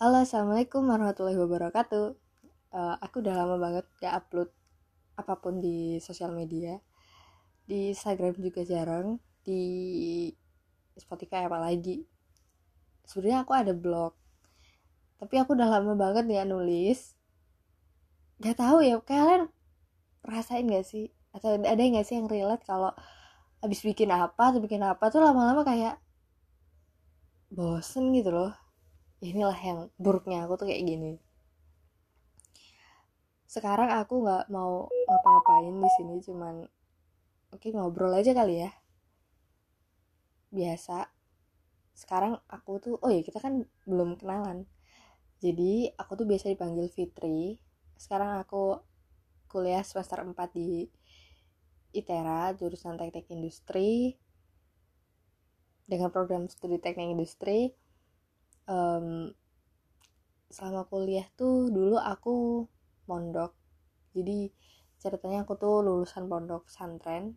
Halo, assalamualaikum warahmatullahi wabarakatuh. Uh, aku udah lama banget gak upload apa pun di sosial media. Di Instagram juga jarang, di Spotify apalagi. Sebenarnya aku ada blog, tapi aku udah lama banget gak nulis. Gak tahu ya, kalian rasain gak sih? Atau ada gak sih yang relate kalau habis bikin apa atau bikin apa tuh lama-lama kayak bosen gitu loh inilah yang buruknya aku tuh kayak gini. Sekarang aku nggak mau ngapa-ngapain di sini cuman oke ngobrol aja kali ya. Biasa. Sekarang aku tuh oh ya kita kan belum kenalan. Jadi aku tuh biasa dipanggil Fitri. Sekarang aku kuliah semester 4 di ITERA jurusan teknik industri. Dengan program studi teknik industri um, selama kuliah tuh dulu aku mondok jadi ceritanya aku tuh lulusan pondok pesantren.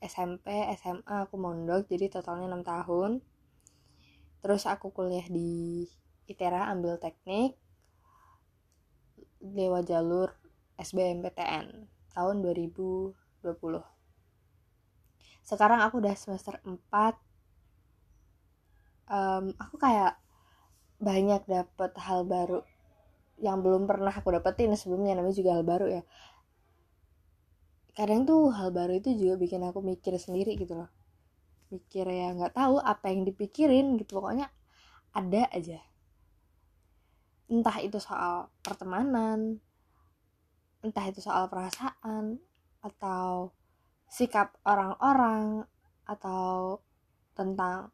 SMP SMA aku mondok jadi totalnya 6 tahun. Terus aku kuliah di ITERA ambil teknik lewat jalur SBMPTN tahun 2020 sekarang aku udah semester 4 um, aku kayak banyak dapet hal baru yang belum pernah aku dapetin sebelumnya namanya juga hal baru ya. Kadang tuh hal baru itu juga bikin aku mikir sendiri gitu loh. Mikir ya nggak tahu apa yang dipikirin gitu pokoknya ada aja. Entah itu soal pertemanan entah itu soal perasaan atau sikap orang-orang atau tentang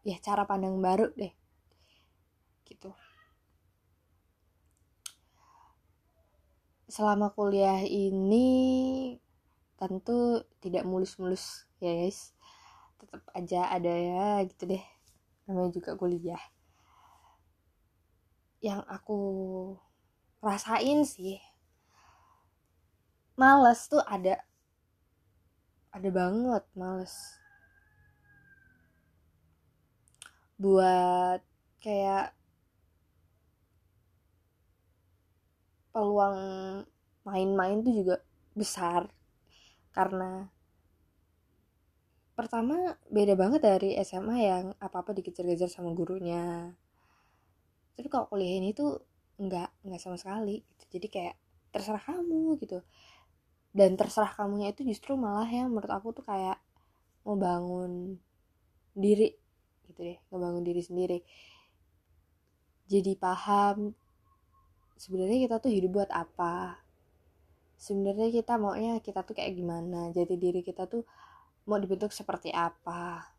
ya cara pandang baru deh gitu. Selama kuliah ini tentu tidak mulus-mulus ya guys. Tetap aja ada ya gitu deh. Namanya juga kuliah. Yang aku rasain sih males tuh ada. Ada banget males. Buat kayak peluang main-main tuh juga besar. Karena pertama beda banget dari SMA yang apa-apa dikejar-kejar sama gurunya. Tapi kalau kuliah ini tuh nggak nggak sama sekali gitu. jadi kayak terserah kamu gitu. Dan terserah kamunya itu justru malah yang menurut aku tuh kayak mau bangun diri gitu deh ngebangun diri sendiri. Jadi paham sebenarnya kita tuh hidup buat apa? Sebenarnya kita maunya kita tuh kayak gimana? Jadi diri kita tuh mau dibentuk seperti apa?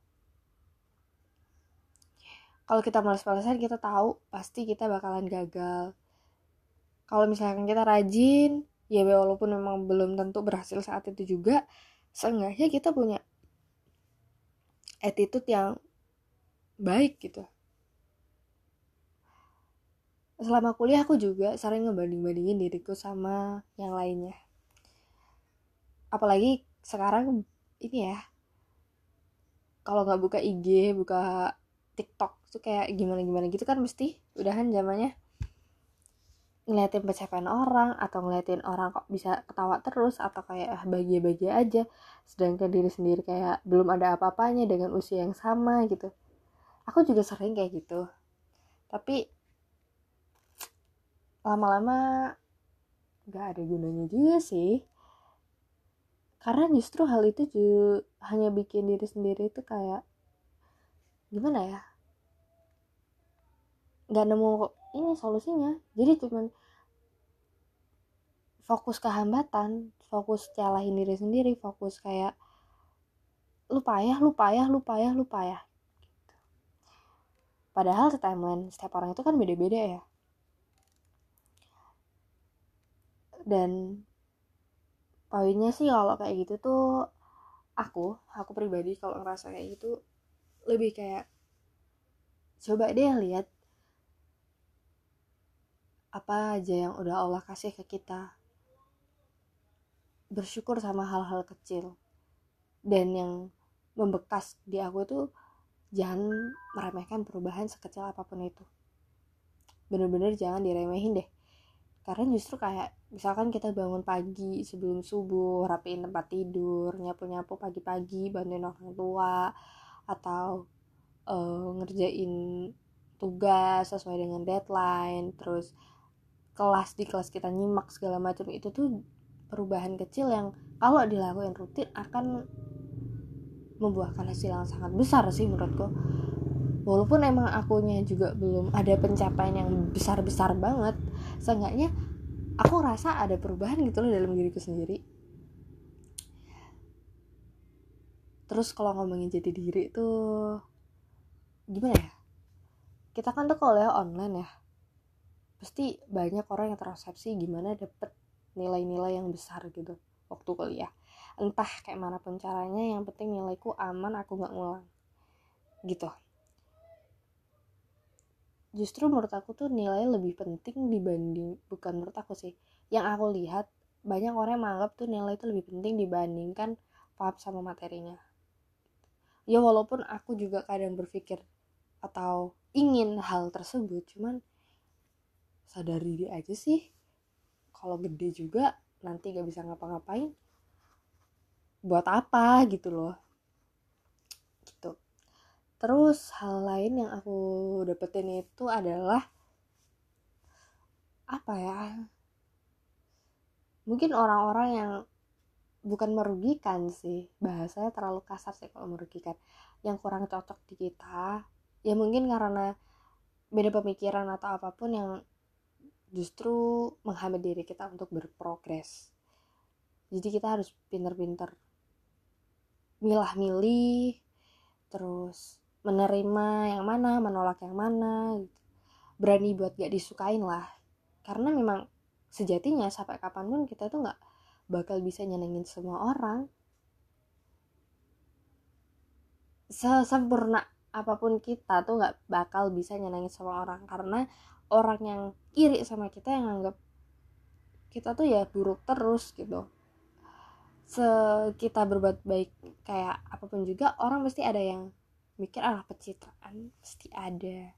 Kalau kita malas-malasan kita tahu pasti kita bakalan gagal. Kalau misalkan kita rajin ya walaupun memang belum tentu berhasil saat itu juga seenggaknya kita punya attitude yang baik gitu selama kuliah aku juga sering ngebanding-bandingin diriku sama yang lainnya. Apalagi sekarang ini ya kalau nggak buka IG buka TikTok tuh kayak gimana gimana gitu kan mesti udahan zamannya. Ngeliatin pencapaian orang atau ngeliatin orang kok bisa ketawa terus atau kayak ah, bahagia-bahagia aja. Sedangkan diri sendiri kayak belum ada apa-apanya dengan usia yang sama gitu. Aku juga sering kayak gitu. Tapi lama-lama gak ada gunanya juga sih. Karena justru hal itu juga hanya bikin diri sendiri itu kayak gimana ya? Nggak nemu ini solusinya. Jadi cuman fokus ke hambatan fokus nyalahin diri sendiri fokus kayak lupa ya lupa ya lupa ya lupa ya. Gitu. padahal timeline setiap orang itu kan beda-beda ya dan poinnya sih kalau kayak gitu tuh aku aku pribadi kalau ngerasa kayak gitu lebih kayak coba deh lihat apa aja yang udah Allah kasih ke kita. Bersyukur sama hal-hal kecil. Dan yang membekas di aku itu jangan meremehkan perubahan sekecil apa pun itu. Bener-bener jangan diremehin deh karena justru kayak misalkan kita bangun pagi sebelum subuh rapiin tempat tidur nyapu-nyapu pagi-pagi bantuin orang tua atau uh, ngerjain tugas sesuai dengan deadline terus kelas di kelas kita nyimak segala macam itu tuh perubahan kecil yang kalau dilakukan rutin akan membuahkan hasil yang sangat besar sih menurutku walaupun emang akunya juga belum ada pencapaian yang besar-besar banget seenggaknya aku rasa ada perubahan gitu loh dalam diriku sendiri. Terus kalau ngomongin jadi diri tuh gimana ya? Kita kan tuh kalau online ya. Pasti banyak orang yang tersepsi gimana dapet nilai-nilai yang besar gitu waktu kuliah. Entah kayak mana pun caranya yang penting nilaiku aman aku nggak ngulang. Gitu justru menurut aku tuh nilai lebih penting dibanding bukan menurut aku sih. Yang aku lihat banyak orang yang menganggap tuh nilai itu lebih penting dibandingkan paham sama materinya. Ya walaupun aku juga kadang berpikir atau ingin hal tersebut cuman sadar diri aja sih kalau gede juga nanti gak bisa ngapa-ngapain buat apa gitu loh terus hal lain yang aku dapetin itu adalah apa ya mungkin orang-orang yang bukan merugikan sih bahasanya terlalu kasar sih kalau merugikan. Yang kurang cocok di kita ya mungkin karena beda pemikiran atau apa pun yang justru menghambat diri kita untuk berprogres. Jadi kita harus pinter-pinter milah-milih terus menerima yang mana menolak yang mana gitu. berani buat gak disukain lah. Karena memang sejatinya sampai kapan pun kita tuh nggak bakal bisa nyenengin semua orang. Sesempurna apa pun kita tuh nggak bakal bisa nyenengin semua orang. Karena orang yang iri sama kita yang anggap kita tuh ya buruk terus gitu. Se kita berbuat baik kayak apa pun juga orang pasti ada yang mikir ah pencitraan pasti ada.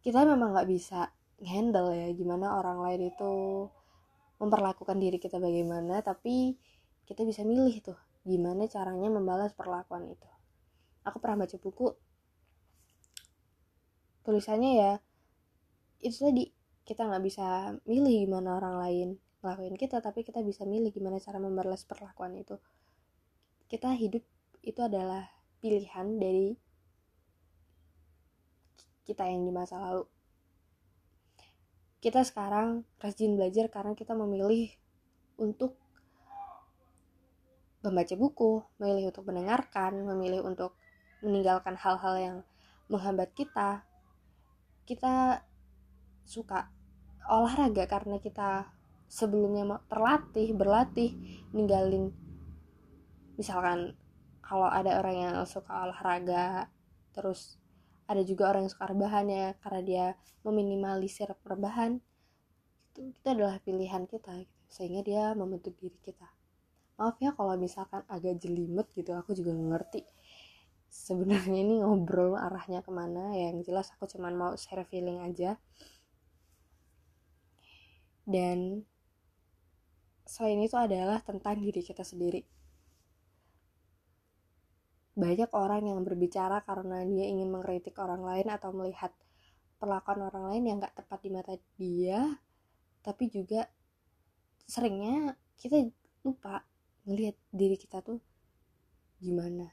Kita memang nggak bisa handle ya gimana orang lain itu memperlakukan diri kita bagaimana tapi kita bisa milih tuh gimana caranya membalas perlakuan itu. Aku pernah baca buku tulisannya ya itu tadi kita nggak bisa milih gimana orang lain ngelakuin kita tapi kita bisa milih gimana cara membalas perlakuan itu. Kita hidup itu adalah pilihan dari kita yang di masa lalu. Kita sekarang rajin belajar karena kita memilih untuk membaca buku, memilih untuk mendengarkan, memilih untuk meninggalkan hal-hal yang menghambat kita. Kita suka olahraga karena kita sebelumnya terlatih, berlatih, ninggalin misalkan kalau ada orang yang suka olahraga terus ada juga orang yang suka rebahan ya karena dia meminimalisir rebahan itu, itu adalah pilihan kita gitu. sehingga dia membentuk diri kita. Maaf ya kalau misalkan agak jelimet gitu aku juga ngerti. Sebenarnya ini ngobrol arahnya ke mana ya yang jelas aku cuman mau share feeling aja. Dan selain itu adalah tentang diri kita sendiri banyak orang yang berbicara karena dia ingin mengkritik orang lain atau melihat perlakuan orang lain yang gak tepat di mata dia tapi juga seringnya kita lupa melihat diri kita tuh gimana.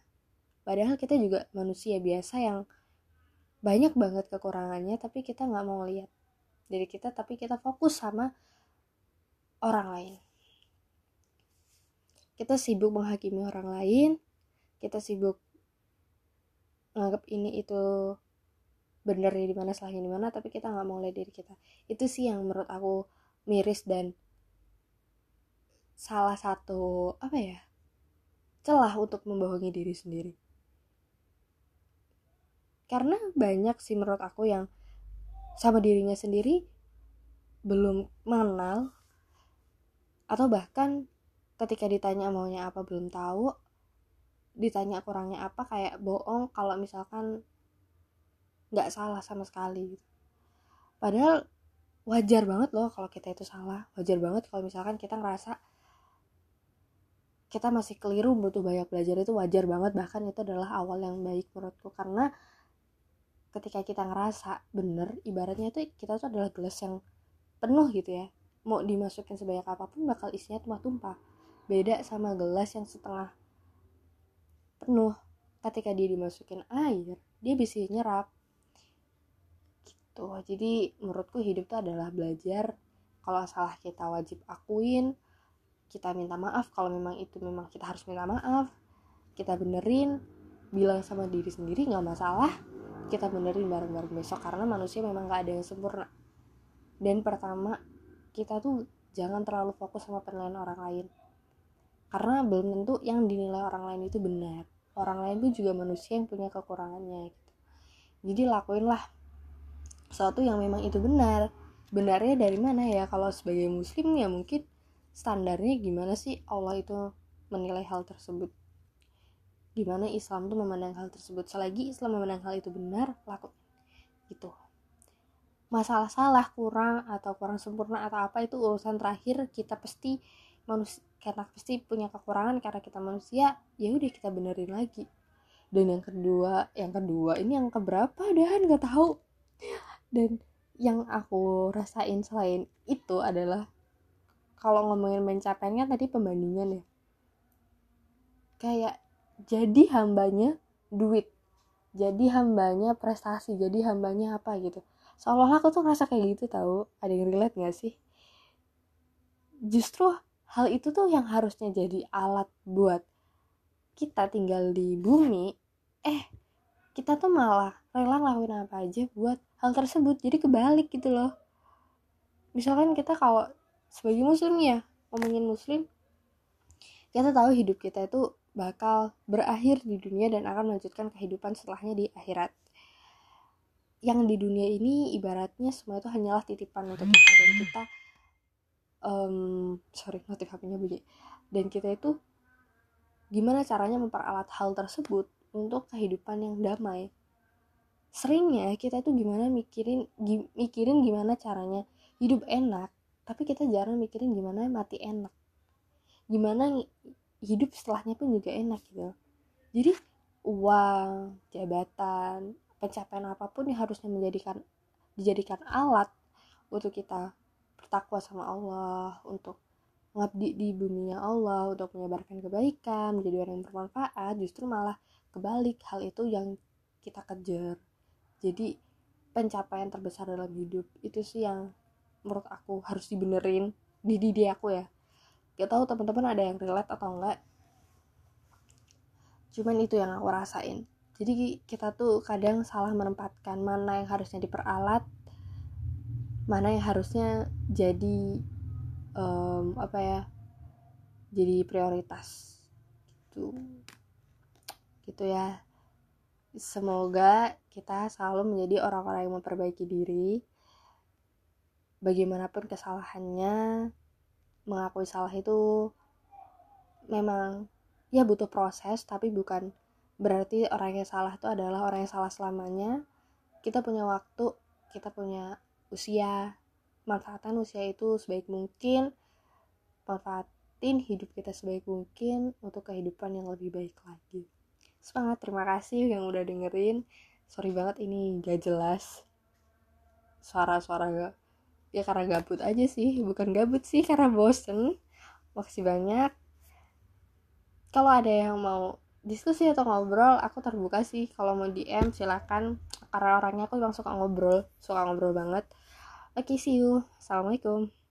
Padahal kita juga manusia biasa yang banyak banget kekurangannya tapi kita nggak mau lihat diri kita tapi kita fokus sama orang lain. Kita sibuk menghakimi orang lain kita sibuk nganggap ini itu bener di mana salahnya di mana tapi kita nggak mau lihat diri kita. Itu sih yang menurut aku miris dan salah satu apa ya celah untuk membohongi diri sendiri. Karena banyak sih menurut aku yang sama dirinya sendiri belum mengenal atau bahkan ketika ditanya maunya apa belum tahu ditanya kurangnya apa kayak bohong kalau misalkan nggak salah sama sekali. Padahal wajar banget loh kalau kita itu salah. Wajar banget kalau misalkan kita ngerasa kita masih keliru butuh banyak belajar. Itu wajar banget. Bahkan itu adalah awal yang baik menurutku. Karena ketika kita ngerasa bener ibaratnya itu kita tuh adalah gelas yang penuh gitu ya. Mau dimasukin sebanyak apa pun bakal isinya tumpah-tumpah. Beda sama gelas yang setengah penuh ketika dia dimasukin air dia bisa nyerap. Gitu. Jadi menurutku hidup itu adalah belajar. Kalau salah kita wajib akuin kita minta maaf. Kalau memang itu memang kita harus minta maaf kita benerin. Bilang sama diri sendiri nggak masalah kita benerin bareng-bareng besok. Karena manusia memang gak ada yang sempurna. Dan pertama kita tuh jangan terlalu fokus sama penilaian orang lain. Karena belum tentu yang dinilai orang lain itu benar orang lain pun juga manusia yang punya kekurangannya gitu. Jadi lakuinlah sesuatu yang memang itu benar. Benarnya dari mana ya? Kalau sebagai muslim ya mungkin standarnya gimana sih Allah itu menilai hal tersebut? Gimana Islam tuh memandang hal tersebut? Selagi Islam memandang hal itu benar lakukan gitu. Masalah salah kurang atau kurang sempurna atau apa itu urusan terakhir kita pasti manusia karena pasti punya kekurangan karena kita manusia ya udah kita benerin lagi. Dan yang kedua yang kedua ini yang keberapa dan nggak tahu. Dan yang aku rasain selain itu adalah kalau ngomongin pencapaiannya tadi pembandingan ya. Kayak jadi hambanya duit jadi hambanya prestasi jadi hambanya apa gitu. Seolah aku tuh ngerasa kayak gitu tahu? Ada yang relate gak sih? Justru hal itu tuh yang harusnya jadi alat buat kita tinggal di bumi eh kita tuh malah rela ngelakuin apa aja buat hal tersebut. Jadi kebalik gitu loh. Misalkan kita kalau sebagai muslim ya ngomongin muslim kita tahu hidup kita itu bakal berakhir di dunia dan akan melanjutkan kehidupan setelahnya di akhirat. Yang di dunia ini ibaratnya semua itu hanyalah titipan untuk kita dan kita um, sorry notif HP-nya bunyi. Dan kita itu gimana caranya memperalat hal tersebut untuk kehidupan yang damai? Seringnya kita tuh gimana mikirin gi, mikirin gimana caranya hidup enak tapi kita jarang mikirin gimana mati enak. Gimana hidup setelahnya pun juga enak gitu. Jadi uang jabatan pencapaian apa pun yang harusnya menjadikan dijadikan alat untuk kita bertakwa sama Allah untuk ngabdi di buminya Allah untuk menyebarkan kebaikan menjadi orang yang bermanfaat justru malah kebalik hal itu yang kita kejar. Jadi pencapaian terbesar dalam hidup itu sih yang menurut aku harus dibenerin di diri aku ya. Gak tahu teman-teman ada yang relate atau enggak. Cuman itu yang aku rasain. Jadi kita tuh kadang salah menempatkan mana yang harusnya diperalat mana yang harusnya jadi um, apa ya jadi prioritas. Gitu. Gitu ya. Semoga kita selalu menjadi orang-orang yang memperbaiki diri. Bagaimanapun kesalahannya mengakui salah itu memang ya butuh proses tapi bukan berarti orang yang salah itu adalah orang yang salah selamanya. Kita punya waktu kita punya usia. Manfaatkan usia itu sebaik mungkin. Manfaatin hidup kita sebaik mungkin untuk kehidupan yang lebih baik lagi. Semangat terima kasih yang udah dengerin. Sorry banget ini gak jelas suara-suara gak ya karena gabut aja sih bukan gabut sih karena bosen. Makasih banyak. Kalau ada yang mau diskusi atau ngobrol aku terbuka sih. Kalau mau DM silakan. Karena orangnya aku memang suka ngobrol suka ngobrol banget Oke, okay, see you. Assalamualaikum.